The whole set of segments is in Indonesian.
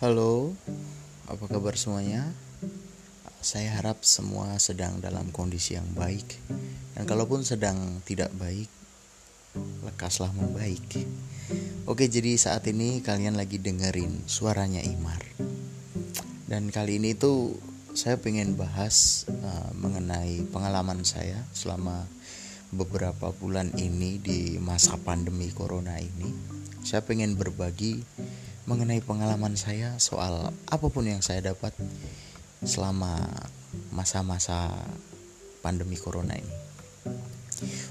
Halo, apa kabar semuanya? Saya harap semua sedang dalam kondisi yang baik, dan kalaupun sedang tidak baik, lekaslah membaik. Oke, jadi saat ini kalian lagi dengerin suaranya Imar, dan kali ini tuh saya pengen bahas uh, mengenai pengalaman saya selama beberapa bulan ini di masa pandemi corona ini. Saya pengen berbagi mengenai pengalaman saya soal apa pun yang saya dapat selama masa-masa pandemi corona ini.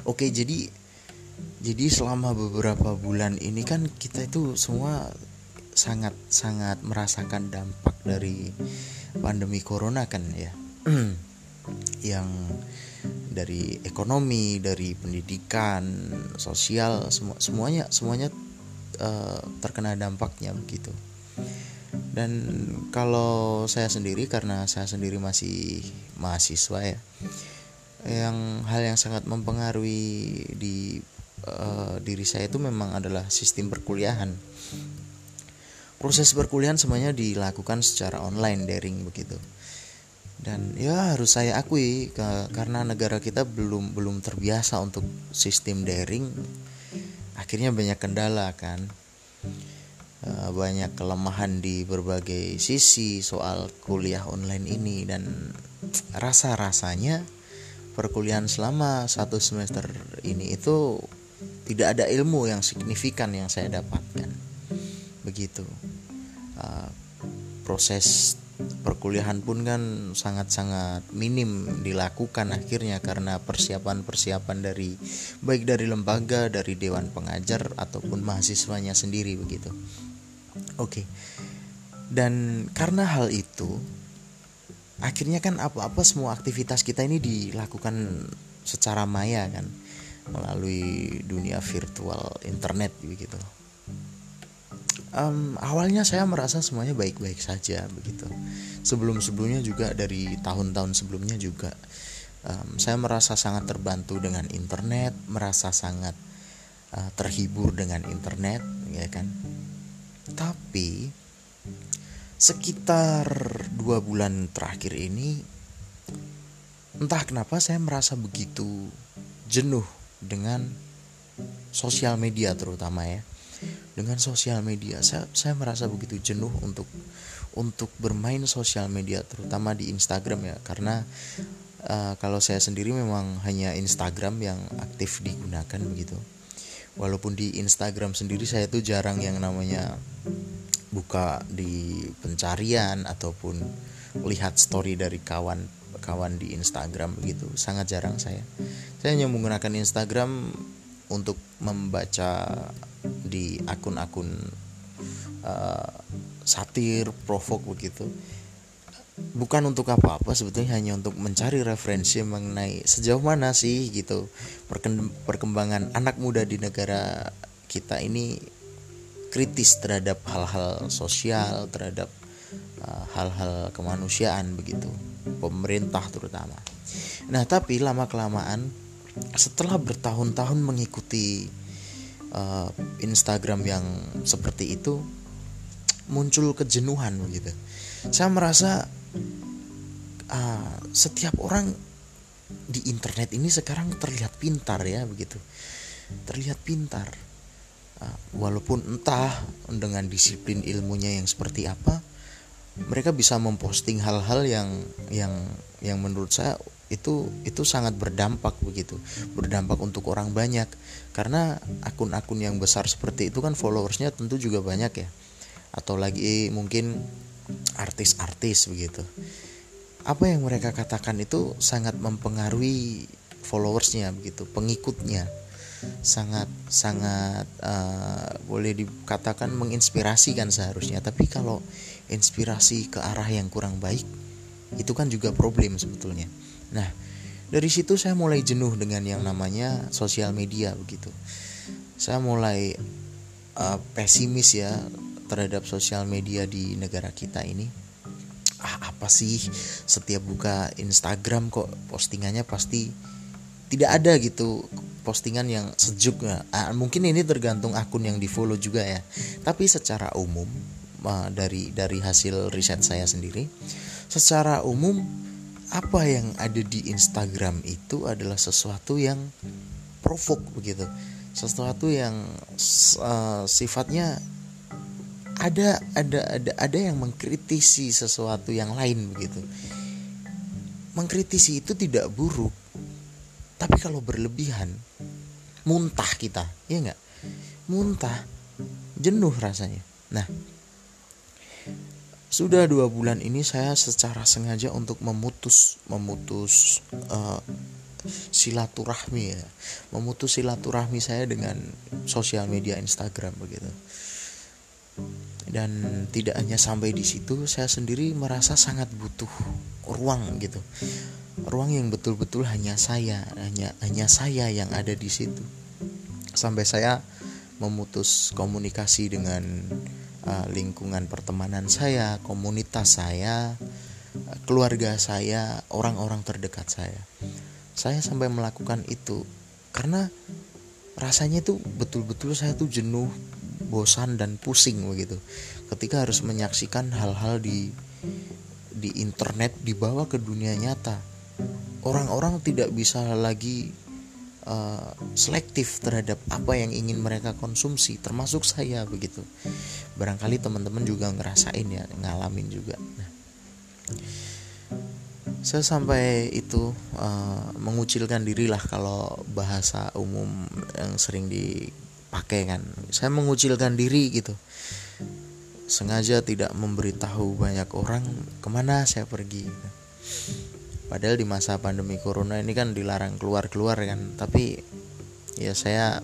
Oke, jadi jadi selama beberapa bulan ini kan kita itu semua sangat sangat merasakan dampak dari pandemi corona kan ya. yang dari ekonomi, dari pendidikan, sosial, semua semuanya semuanya uh, terkena dampaknya begitu. Dan kalau saya sendiri karena saya sendiri masih mahasiswa ya yang hal yang sangat mempengaruhi di uh, diri saya itu memang adalah sistem perkuliahan. Proses perkuliahan semuanya dilakukan secara online daring begitu. Dan ya harus saya akui ke, karena negara kita belum belum terbiasa untuk sistem daring akhirnya banyak kendala kan. Eh, banyak kelemahan di berbagai sisi soal kuliah online ini dan rasa-rasanya perkuliahan selama satu semester ini itu tidak ada ilmu yang signifikan yang saya dapatkan. Begitu. Uh, proses perkuliahan pun kan sangat-sangat minim dilakukan akhirnya karena persiapan-persiapan dari baik dari lembaga, dari dewan pengajar ataupun mahasiswanya sendiri begitu. Oke. Dan karena hal itu akhirnya kan apa-apa semua aktivitas kita ini dilakukan secara maya kan melalui dunia virtual internet begitu um, awalnya saya merasa semuanya baik-baik saja begitu. Sebelum-sebelumnya juga dari tahun-tahun sebelumnya juga um, saya merasa sangat terbantu dengan internet, merasa sangat uh, terhibur dengan internet, ya kan. Tapi sekitar dua bulan terakhir ini, entah kenapa saya merasa begitu jenuh dengan sosial media terutama ya dengan sosial media. Saya saya merasa begitu jenuh untuk untuk bermain sosial media terutama di Instagram ya. Karena uh, kalau saya sendiri memang hanya Instagram yang aktif digunakan begitu walaupun di Instagram sendiri saya tuh jarang yang namanya buka di pencarian ataupun lihat story dari kawan kawan di Instagram begitu sangat jarang saya. Saya hanya menggunakan Instagram untuk membaca di akun-akun uh, satir, provok begitu. Bukan untuk apa-apa sebetulnya hanya untuk mencari referensi mengenai sejauh mana sih gitu perkembangan anak muda di negara kita ini kritis terhadap hal-hal sosial, terhadap eh, hal-hal uh, kemanusiaan begitu, pemerintah terutama. Nah, tapi lama kelamaan setelah bertahun-tahun mengikuti uh, Instagram yang seperti itu muncul kejenuhan begitu. Saya merasa uh, setiap orang di internet ini sekarang terlihat pintar ya begitu. Terlihat pintar. Uh, walaupun entah dengan disiplin ilmunya yang seperti apa, mereka bisa memposting hal-hal yang yang yang menurut saya itu itu sangat berdampak begitu berdampak untuk orang banyak karena akun-akun yang besar seperti itu kan followersnya tentu juga banyak ya. Atau lagi mungkin artis-artis begitu. Apa yang mereka katakan itu sangat mempengaruhi followersnya begitu pengikutnya. Sangat sangat uh, boleh dikatakan menginspirasi kan seharusnya. Tapi kalau inspirasi ke arah yang kurang baik itu kan juga problem sebetulnya. Nah, dari situ saya mulai jenuh dengan yang namanya sosial media begitu. Saya mulai uh, pesimis ya terhadap sosial media di negara kita ini. Ah, apa sih setiap buka Instagram kok postingannya pasti tidak ada gitu postingan yang sejuk ah, mungkin ini tergantung akun yang di follow juga ya tapi secara umum uh, dari dari hasil riset saya sendiri secara umum apa yang ada di Instagram itu adalah sesuatu yang provok begitu. Sesuatu yang uh, sifatnya ada ada ada ada yang mengkritisi sesuatu yang lain begitu. Mengkritisi itu tidak buruk tapi kalau berlebihan muntah kita ya nggak? Muntah jenuh rasanya. Nah sudah dua bulan ini saya secara sengaja untuk memutus memutus uh, silaturahmi ya. Memutus silaturahmi saya dengan sosial media Instagram begitu. Dan tidak hanya sampai di situ saya sendiri merasa sangat butuh ruang gitu. Ruang yang betul-betul hanya saya hanya hanya saya yang ada di situ. Sampai saya memutus komunikasi dengan uh, lingkungan pertemanan saya, komunitas saya, uh, keluarga saya, orang-orang terdekat saya. Saya sampai melakukan itu karena rasanya itu betul-betul saya tuh jenuh, bosan dan pusing begitu. Ketika harus menyaksikan hal-hal di di internet dibawa ke dunia nyata. Orang-orang tidak bisa lagi uh, selektif terhadap apa yang ingin mereka konsumsi termasuk saya begitu. Barangkali teman-teman juga ngerasain ya ngalamin juga. Nah, saya sampai itu uh, mengucilkan diri lah kalau bahasa umum yang sering dipakai kan. Saya mengucilkan diri gitu. Sengaja tidak memberitahu banyak orang ke mana saya pergi? gitu. Padahal di masa pandemi corona ini kan dilarang keluar-keluar kan, tapi ya saya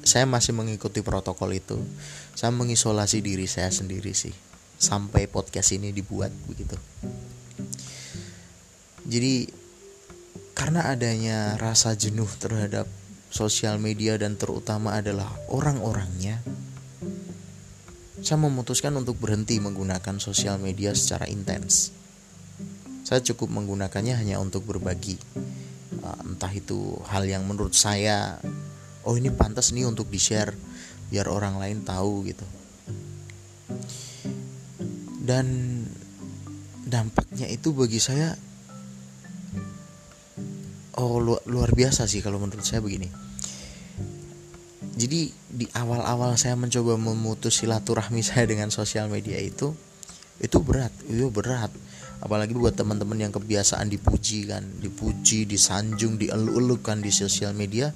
saya masih mengikuti protokol itu. Saya mengisolasi diri saya sendiri sih sampai podcast ini dibuat begitu. Jadi karena adanya rasa jenuh terhadap sosial media dan terutama adalah orang-orangnya, saya memutuskan untuk berhenti menggunakan sosial media secara intens saya cukup menggunakannya hanya untuk berbagi. Uh, entah itu hal yang menurut saya oh ini pantas nih untuk di share biar orang lain tahu gitu. Dan dampaknya itu bagi saya oh luar, luar biasa sih kalau menurut saya begini. Jadi di awal-awal saya mencoba memutus silaturahmi saya dengan sosial media itu itu berat itu berat apalagi buat teman-teman yang kebiasaan dipuji kan dipuji disanjung dielu-elukan di sosial media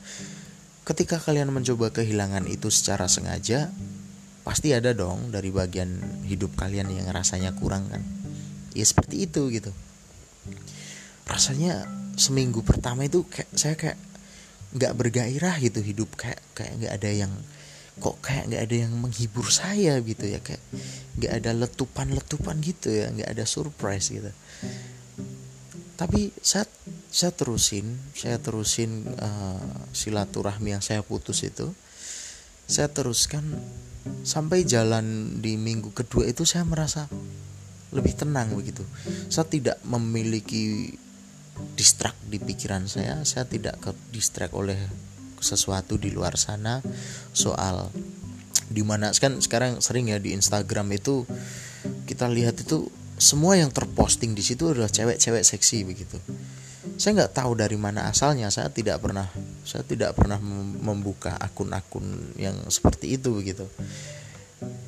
ketika kalian mencoba kehilangan itu secara sengaja pasti ada dong dari bagian hidup kalian yang rasanya kurang kan. Ya seperti itu gitu. Rasanya seminggu pertama itu kayak saya kayak nggak bergairah gitu hidup kayak kayak nggak ada yang kok kayak nggak ada yang menghibur saya gitu ya kayak nggak ada letupan-letupan gitu ya nggak ada surprise gitu. Tapi saya saya terusin saya terusin uh, silaturahmi yang saya putus itu saya teruskan sampai jalan di minggu kedua itu saya merasa lebih tenang begitu. Saya tidak memiliki distrak di pikiran saya saya tidak ke distrak oleh sesuatu di luar sana soal di mana kan sekarang sering ya di Instagram itu kita lihat itu semua yang terposting di situ adalah cewek-cewek seksi begitu. Saya nggak tahu dari mana asalnya saya tidak pernah saya tidak pernah membuka akun-akun yang seperti itu begitu.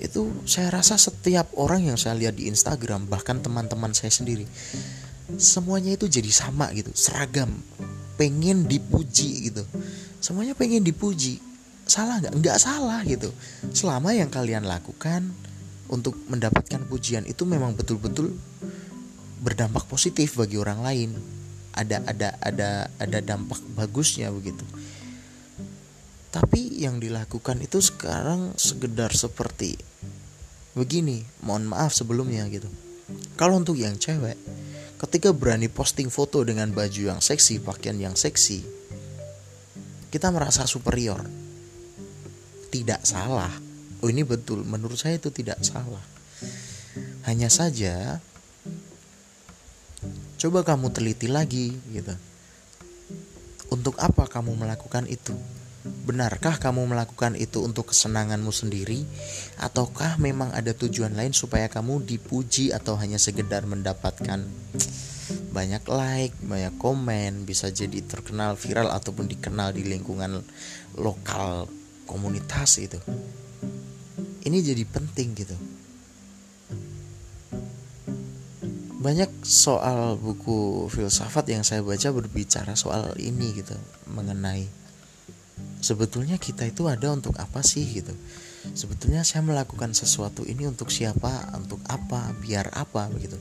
Itu saya rasa setiap orang yang saya lihat di Instagram bahkan teman-teman saya sendiri semuanya itu jadi sama gitu seragam pengen dipuji gitu. Semuanya pengen dipuji salah nggak? Nggak salah gitu. Selama yang kalian lakukan untuk mendapatkan pujian itu memang betul-betul berdampak positif bagi orang lain. Ada ada ada ada dampak bagusnya begitu. Tapi yang dilakukan itu sekarang sekedar seperti begini. Mohon maaf sebelumnya gitu. Kalau untuk yang cewek ketika berani posting foto dengan baju yang seksi pakaian yang seksi kita merasa superior. Tidak salah. Oh ini betul, menurut saya itu tidak salah. Hanya saja coba kamu teliti lagi gitu. Untuk apa kamu melakukan itu? Benarkah kamu melakukan itu untuk kesenanganmu sendiri ataukah memang ada tujuan lain supaya kamu dipuji atau hanya sekedar mendapatkan banyak like, banyak komen, bisa jadi terkenal viral ataupun dikenal di lingkungan lokal komunitas itu. Ini jadi penting gitu. Banyak soal buku filsafat yang saya baca berbicara soal ini gitu, mengenai sebetulnya kita itu ada untuk apa sih gitu sebetulnya saya melakukan sesuatu ini untuk siapa untuk apa biar apa begitu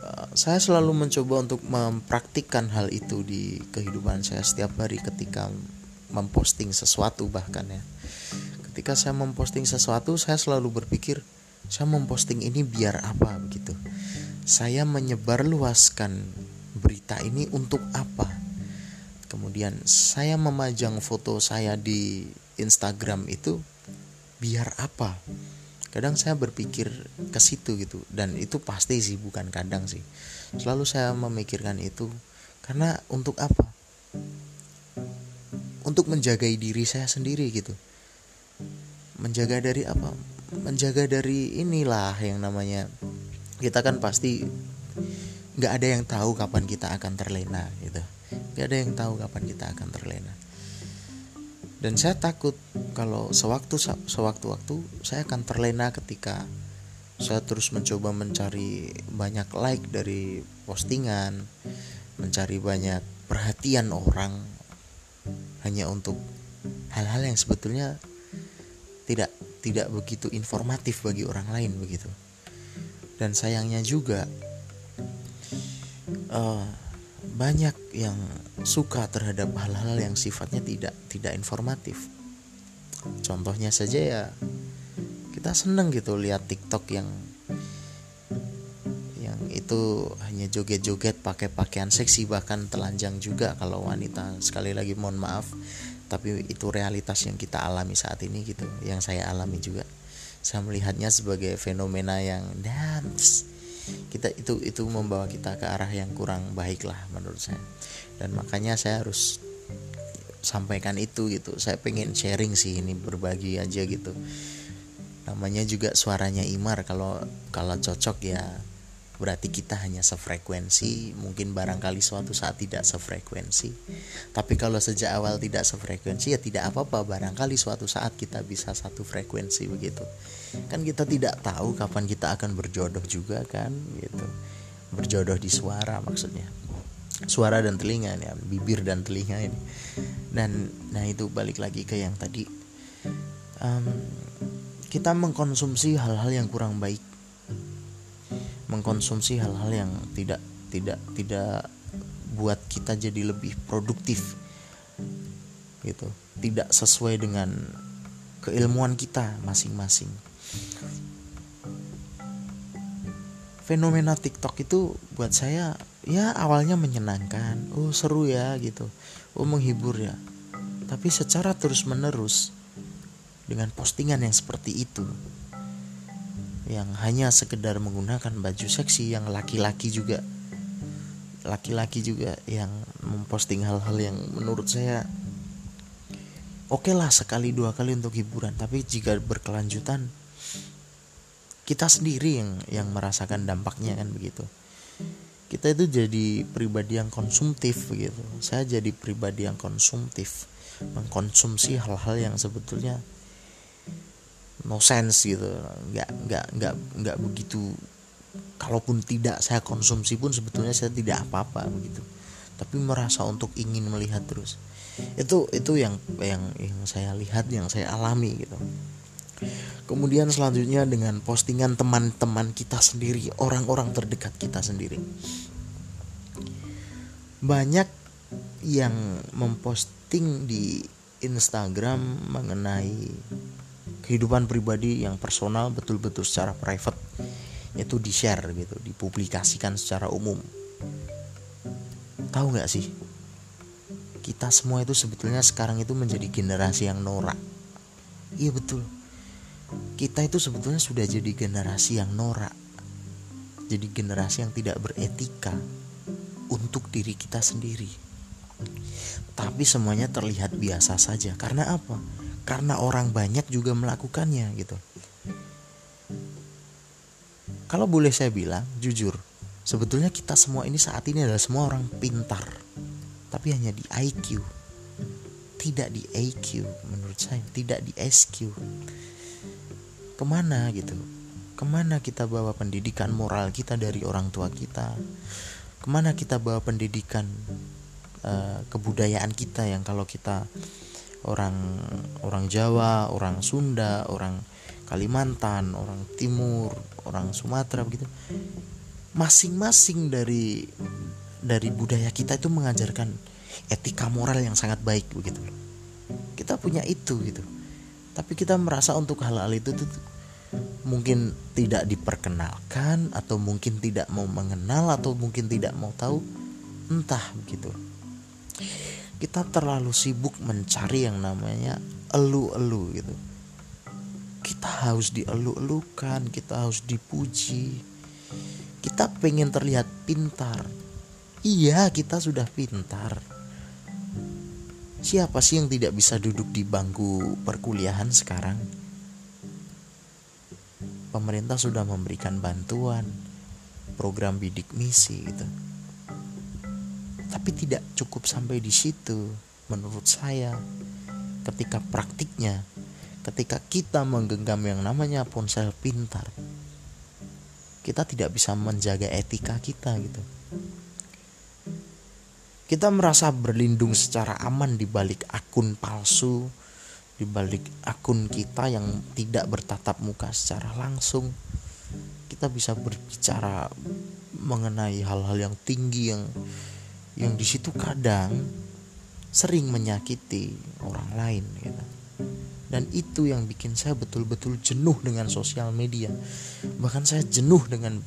eh, saya selalu mencoba untuk mempraktikkan hal itu di kehidupan saya setiap hari ketika memposting sesuatu bahkan ya. Ketika saya memposting sesuatu saya selalu berpikir saya memposting ini biar apa? Begitu. Saya menyebarluaskan berita ini untuk apa? Kemudian saya memajang foto saya di Instagram itu biar apa? Kadang saya berpikir ke situ gitu dan itu pasti sih bukan kadang sih. Selalu saya memikirkan itu karena untuk apa untuk menjaga diri saya sendiri gitu. Menjaga dari apa? Menjaga dari inilah yang namanya kita kan pasti nggak ada yang tahu kapan kita akan terlena gitu. Gak ada yang tahu kapan kita akan terlena. Dan saya takut kalau sewaktu sewaktu-waktu saya akan terlena ketika saya terus mencoba mencari banyak like dari postingan, mencari banyak perhatian orang hanya untuk hal-hal yang sebetulnya tidak tidak begitu informatif bagi orang lain begitu. Dan sayangnya juga uh, banyak yang suka terhadap hal-hal yang sifatnya tidak tidak informatif. Contohnya saja ya kita seneng gitu lihat TikTok yang itu hanya joget-joget pakai pakaian seksi bahkan telanjang juga kalau wanita. Sekali lagi mohon maaf, tapi itu realitas yang kita alami saat ini gitu, yang saya alami juga. Saya melihatnya sebagai fenomena yang dance kita itu itu membawa kita ke arah yang kurang baik lah menurut saya dan makanya saya harus sampaikan itu gitu saya pengen sharing sih ini berbagi aja gitu namanya juga suaranya Imar kalau kalau cocok ya berarti kita hanya sefrekuensi mungkin barangkali suatu saat tidak sefrekuensi. Tapi kalau sejak awal tidak sefrekuensi ya tidak apa-apa. Barangkali suatu saat kita bisa satu frekuensi begitu. Kan kita tidak tahu kapan kita akan berjodoh juga kan gitu. Berjodoh di suara maksudnya. Suara dan telinga ya bibir dan telinga ini. Dan nah itu balik lagi ke yang tadi. Um, kita mengkonsumsi hal-hal yang kurang baik mengkonsumsi hal-hal yang tidak tidak tidak buat kita jadi lebih produktif. Gitu. Tidak sesuai dengan keilmuan kita masing-masing. Fenomena TikTok itu buat saya ya awalnya menyenangkan. Oh seru ya gitu. Oh menghibur ya. Tapi secara terus menerus dengan postingan yang seperti itu yang hanya sekedar menggunakan baju seksi yang laki-laki juga laki-laki juga yang memposting hal-hal yang menurut saya oke okay lah sekali dua kali untuk hiburan. Tapi jika berkelanjutan kita sendiri yang yang merasakan dampaknya kan begitu. Kita itu jadi pribadi yang konsumtif begitu. Saya jadi pribadi yang konsumtif mengkonsumsi hal-hal yang sebetulnya no sense gitu. Nggak nggak nggak nggak begitu. Kalaupun tidak saya konsumsi pun sebetulnya saya tidak apa-apa begitu. Tapi merasa untuk ingin melihat terus. Itu itu yang yang yang saya lihat yang saya alami gitu. Kemudian selanjutnya dengan postingan teman-teman kita sendiri orang-orang terdekat kita sendiri. Banyak yang memposting di Instagram mengenai kehidupan pribadi yang personal betul-betul secara private itu di share gitu dipublikasikan secara umum. Tahu nggak sih? Kita semua itu sebetulnya sekarang itu menjadi generasi yang norak. Iya betul. Kita itu sebetulnya sudah jadi generasi yang norak. Jadi generasi yang tidak beretika untuk diri kita sendiri. Tapi semuanya terlihat biasa saja. Karena apa karena orang banyak juga melakukannya gitu. Kalau boleh saya bilang jujur sebetulnya kita semua ini saat ini adalah semua orang pintar tapi hanya di IQ tidak di AQ menurut saya tidak di SQ ke mana gitu? Ke mana kita bawa pendidikan moral kita dari orang tua kita? Ke mana kita bawa pendidikan uh, kebudayaan kita yang kalau kita orang orang Jawa orang Sunda orang Kalimantan orang Timur orang Sumatera begitu. Masing-masing dari dari budaya kita itu mengajarkan etika moral yang sangat baik begitu. Kita punya itu gitu. Tapi kita merasa untuk hal-hal itu tuh mungkin tidak diperkenalkan atau mungkin tidak mau mengenal atau mungkin tidak mau tahu entah begitu kita terlalu sibuk mencari yang namanya elu-elu gitu. Kita harus dielu-elukan kita harus dipuji. Kita pengen terlihat pintar. Iya kita sudah pintar. Siapa sih yang tidak bisa duduk di bangku perkuliahan sekarang? Pemerintah sudah memberikan bantuan program bidik misi gitu. Tapi tidak cukup sampai di situ menurut saya. Ketika praktiknya, ketika kita menggenggam yang namanya ponsel pintar, kita tidak bisa menjaga etika kita gitu. Kita merasa berlindung secara aman di balik akun palsu, di balik akun kita yang tidak bertatap muka secara langsung kita bisa berbicara mengenai hal-hal yang tinggi yang yang di situ kadang sering menyakiti orang lain gitu. Dan itu yang bikin saya betul-betul jenuh dengan sosial media. Bahkan saya jenuh dengan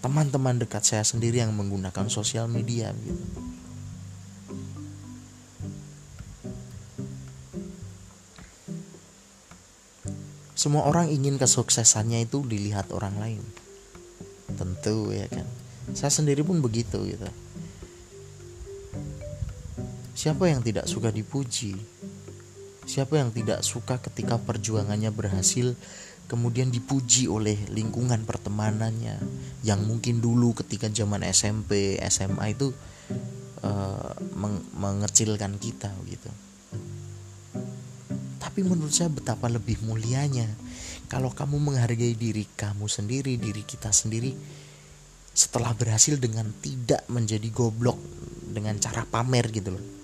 teman-teman dekat saya sendiri yang menggunakan sosial media gitu. Semua orang ingin kesuksesannya itu dilihat orang lain. Tentu ya kan. Saya sendiri pun begitu gitu. Siapa yang tidak suka dipuji? Siapa yang tidak suka ketika perjuangannya berhasil kemudian dipuji oleh lingkungan pertemanannya yang mungkin dulu ketika zaman SMP, SMA itu uh, mengecilkan kita gitu. Tapi menurut saya betapa lebih mulianya kalau kamu menghargai diri kamu sendiri, diri kita sendiri setelah berhasil dengan tidak menjadi goblok dengan cara pamer gitu loh.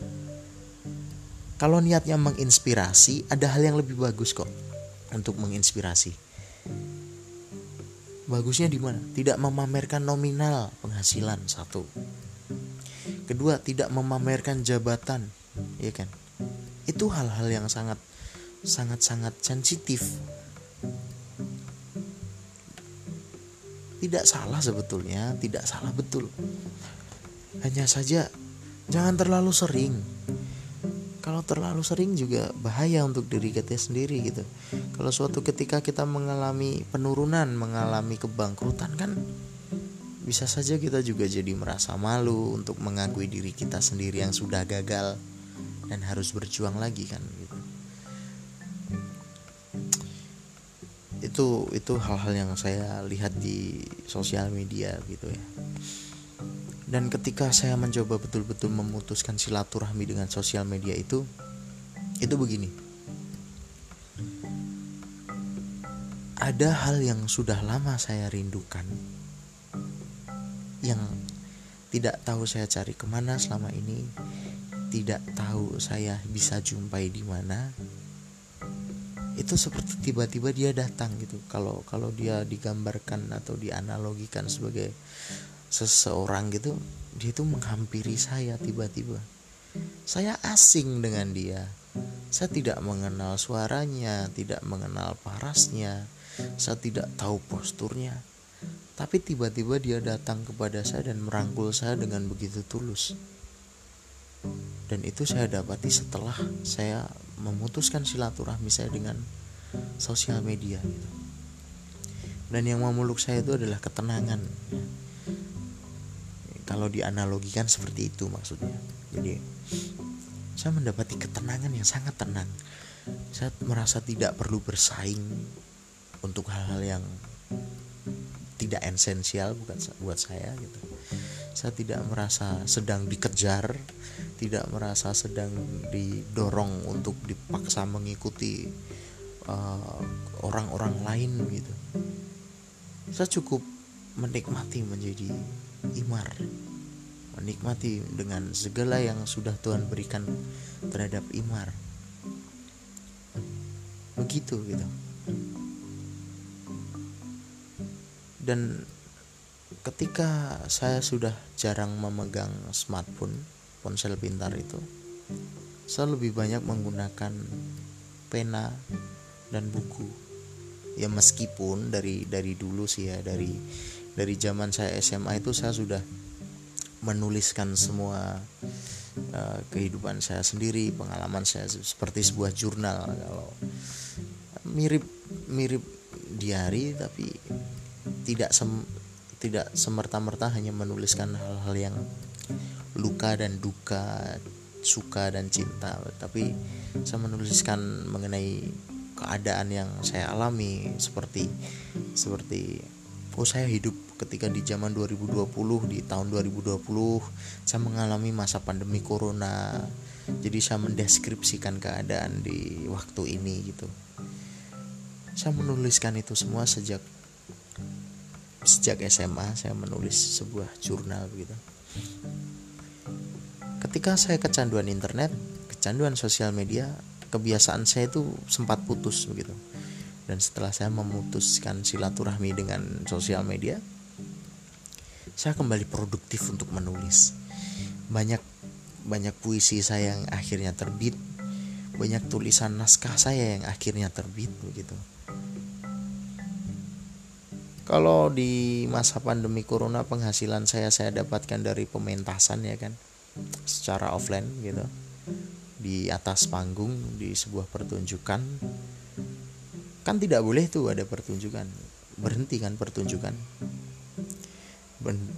Kalau niatnya menginspirasi, ada hal yang lebih bagus kok untuk menginspirasi. Bagusnya di mana? Tidak memamerkan nominal penghasilan satu. Kedua, tidak memamerkan jabatan, ya kan? Itu hal-hal yang sangat sangat-sangat sensitif. Tidak salah sebetulnya, tidak salah betul. Hanya saja jangan terlalu sering. Kalau terlalu sering juga bahaya untuk diri kita sendiri gitu. Kalau suatu ketika kita mengalami penurunan, mengalami kebangkrutan kan bisa saja kita juga jadi merasa malu untuk mengakui diri kita sendiri yang sudah gagal dan harus berjuang lagi kan gitu. itu itu hal-hal yang saya lihat di sosial media gitu ya dan ketika saya mencoba betul-betul memutuskan silaturahmi dengan sosial media itu itu begini. Ada hal yang sudah lama saya rindukan yang tidak tahu saya cari ke mana selama ini tidak tahu saya bisa jumpai di mana. Itu seperti tiba-tiba dia datang gitu. Kalau kalau dia digambarkan atau dianalogikan sebagai seseorang gitu dia itu menghampiri saya tiba-tiba. Saya asing dengan dia. Saya tidak mengenal suaranya tidak mengenal parasnya saya tidak tahu posturnya. Tapi tiba-tiba dia datang kepada saya dan merangkul saya dengan begitu tulus. Dan itu saya dapati setelah saya memutuskan silaturahmi saya dengan sosial media gitu. dan yang memeluk saya itu adalah ketenangan kalau dianalogikan seperti itu maksudnya. Jadi saya mendapati ketenangan yang sangat tenang. Saya merasa tidak perlu bersaing untuk hal-hal yang tidak esensial bukan buat saya gitu. Saya tidak merasa sedang dikejar tidak merasa sedang didorong untuk dipaksa mengikuti uh, orang-orang uh, lain gitu. Saya cukup menikmati menjadi imar. Menikmati dengan segala yang sudah Tuhan berikan terhadap imar. Begitu gitu. Dan ketika saya sudah jarang memegang smartphone ponsel pintar itu saya lebih banyak menggunakan pena dan buku. Ya meskipun dari dari dulu sih ya dari dari zaman saya SMA itu saya sudah menuliskan semua uh, kehidupan saya sendiri pengalaman saya seperti sebuah jurnal. Kalau mirip mirip diary tapi tidak sem tidak semerta-merta hanya menuliskan hal-hal yang luka dan duka, suka dan cinta, tapi saya menuliskan mengenai keadaan yang saya alami seperti seperti oh saya hidup ketika di zaman 2020 di tahun 2020 saya mengalami masa pandemi corona. Jadi saya mendeskripsikan keadaan di waktu ini gitu. Saya menuliskan itu semua sejak sejak SMA saya menulis sebuah jurnal begitu ketika saya kecanduan internet kecanduan sosial media kebiasaan saya itu sempat putus begitu dan setelah saya memutuskan silaturahmi dengan sosial media saya kembali produktif untuk menulis. Banyak banyak puisi saya yang akhirnya terbit. Banyak tulisan naskah saya yang akhirnya terbit begitu. Kalau di masa pandemi corona penghasilan saya saya dapatkan dari pementasan ya kan? Secara offline gitu. Di atas panggung di sebuah pertunjukan kan tidak boleh tuh ada pertunjukan. Berhenti kan pertunjukan.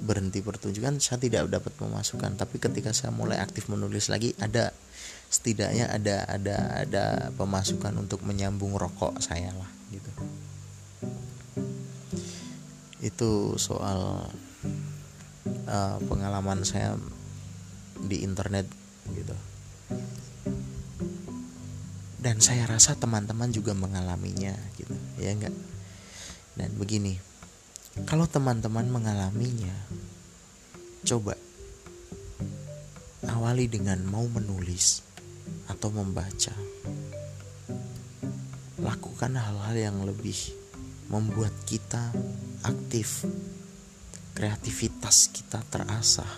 Berhenti pertunjukan saya tidak dapat pemasukan tapi ketika saya mulai aktif menulis lagi ada setidaknya ada ada ada pemasukan untuk menyambung rokok saya lah gitu. Itu soal uh, pengalaman saya di internet gitu dan saya rasa teman-teman juga mengalaminya gitu. Ya enggak dan begini kalau teman-teman mengalaminya coba awali dengan mau menulis atau membaca. Lakukan hal-hal yang lebih membuat kita aktif, kreativitas kita terasah.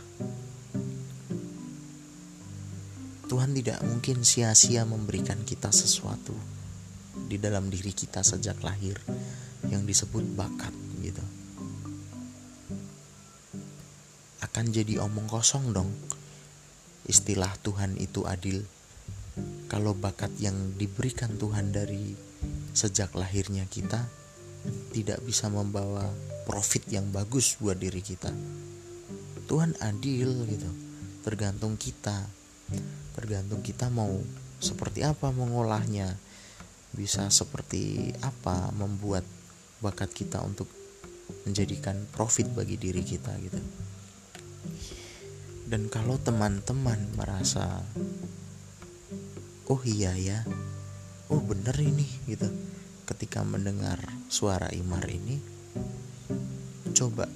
Tuhan tidak mungkin sia-sia memberikan kita sesuatu di dalam diri kita sejak lahir yang disebut bakat gitu. Akan jadi omong kosong dong. Istilah Tuhan itu adil. Kalau bakat yang diberikan Tuhan dari sejak lahirnya kita tidak bisa membawa profit yang bagus buat diri kita. Tuhan adil gitu. Tergantung kita. Tergantung kita mau seperti apa mengolahnya. Bisa seperti apa membuat bakat kita untuk menjadikan profit bagi diri kita gitu. Dan kalau teman-teman merasa oh iya ya, oh bener ini gitu ketika mendengar suara Imar ini, coba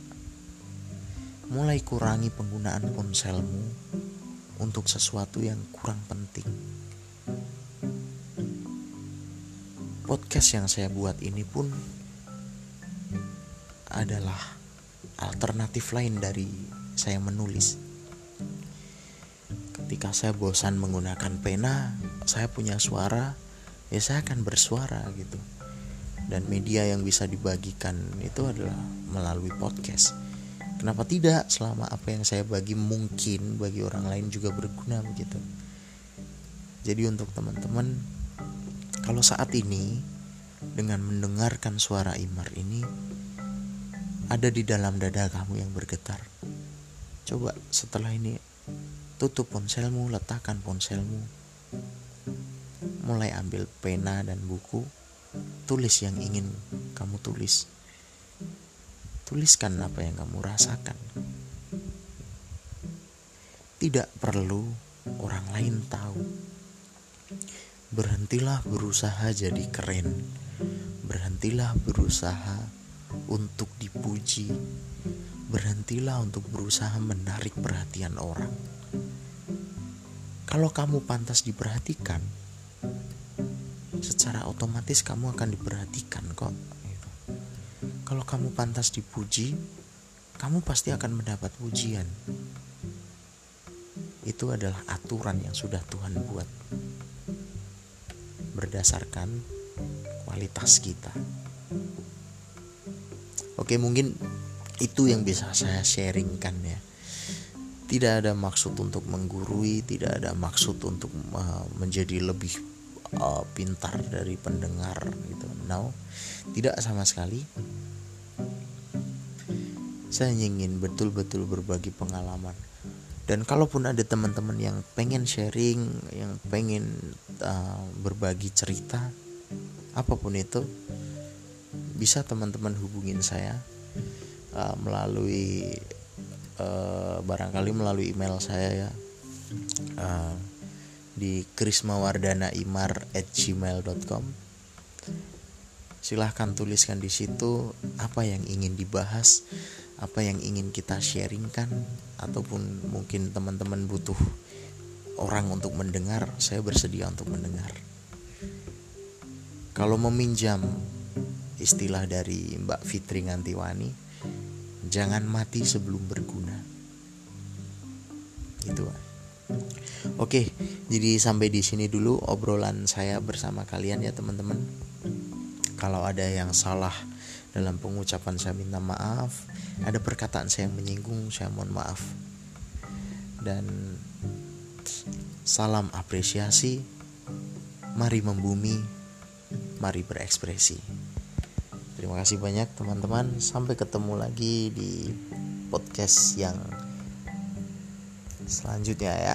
mulai kurangi penggunaan ponselmu untuk sesuatu yang kurang penting. Podcast yang saya buat ini pun adalah alternatif lain dari saya menulis. Ketika saya bosan menggunakan pena, saya punya suara, ya saya akan bersuara gitu dan media yang bisa dibagikan itu adalah melalui podcast. Kenapa tidak selama apa yang saya bagi mungkin bagi orang lain juga berguna begitu. Jadi untuk teman-teman kalau saat ini dengan mendengarkan suara Imar ini ada di dalam dada kamu yang bergetar. Coba setelah ini tutup ponselmu, letakkan ponselmu mulai ambil pena dan buku tulis yang ingin kamu tulis tuliskan apa yang kamu rasakan. Tidak perlu orang lain tahu. Berhentilah berusaha jadi keren. Berhentilah berusaha untuk dipuji. Berhentilah untuk berusaha menarik perhatian orang. Kalau kamu pantas diperhatikan secara otomatis kamu akan diperhatikan kok. Kalau kamu pantas dipuji kamu pasti akan mendapat pujian itu adalah aturan yang sudah Tuhan buat berdasarkan kualitas kita oke mungkin itu yang bisa saya sharingkan ya tidak ada maksud untuk menggurui tidak ada maksud untuk uh, menjadi lebih uh, pintar dari pendengar gitu. No, tidak sama sekali. Saya ingin betul-betul berbagi pengalaman. Dan kalaupun ada teman-teman yang pengen sharing, yang pengen uh, berbagi cerita, apa pun itu, bisa teman-teman hubungin saya uh, melalui uh, barangkali melalui email saya ya. Uh, di krismawardanaimar@gmail.com. Silahkan tuliskan di situ apa yang ingin dibahas, apa yang ingin kita sharingkan, ataupun mungkin teman-teman butuh orang untuk mendengar, saya bersedia untuk mendengar. Kalau meminjam istilah dari Mbak Fitri Ngantiwani, jangan mati sebelum berguna. Itu. Oke, jadi sampai di sini dulu obrolan saya bersama kalian ya teman-teman. Kalau ada yang salah dalam pengucapan saya minta maaf. Ada perkataan saya yang menyinggung, saya mohon maaf. Dan salam apresiasi. Mari membumi, mari berekspresi. Terima kasih banyak teman-teman. Sampai ketemu lagi di podcast yang selanjutnya ya.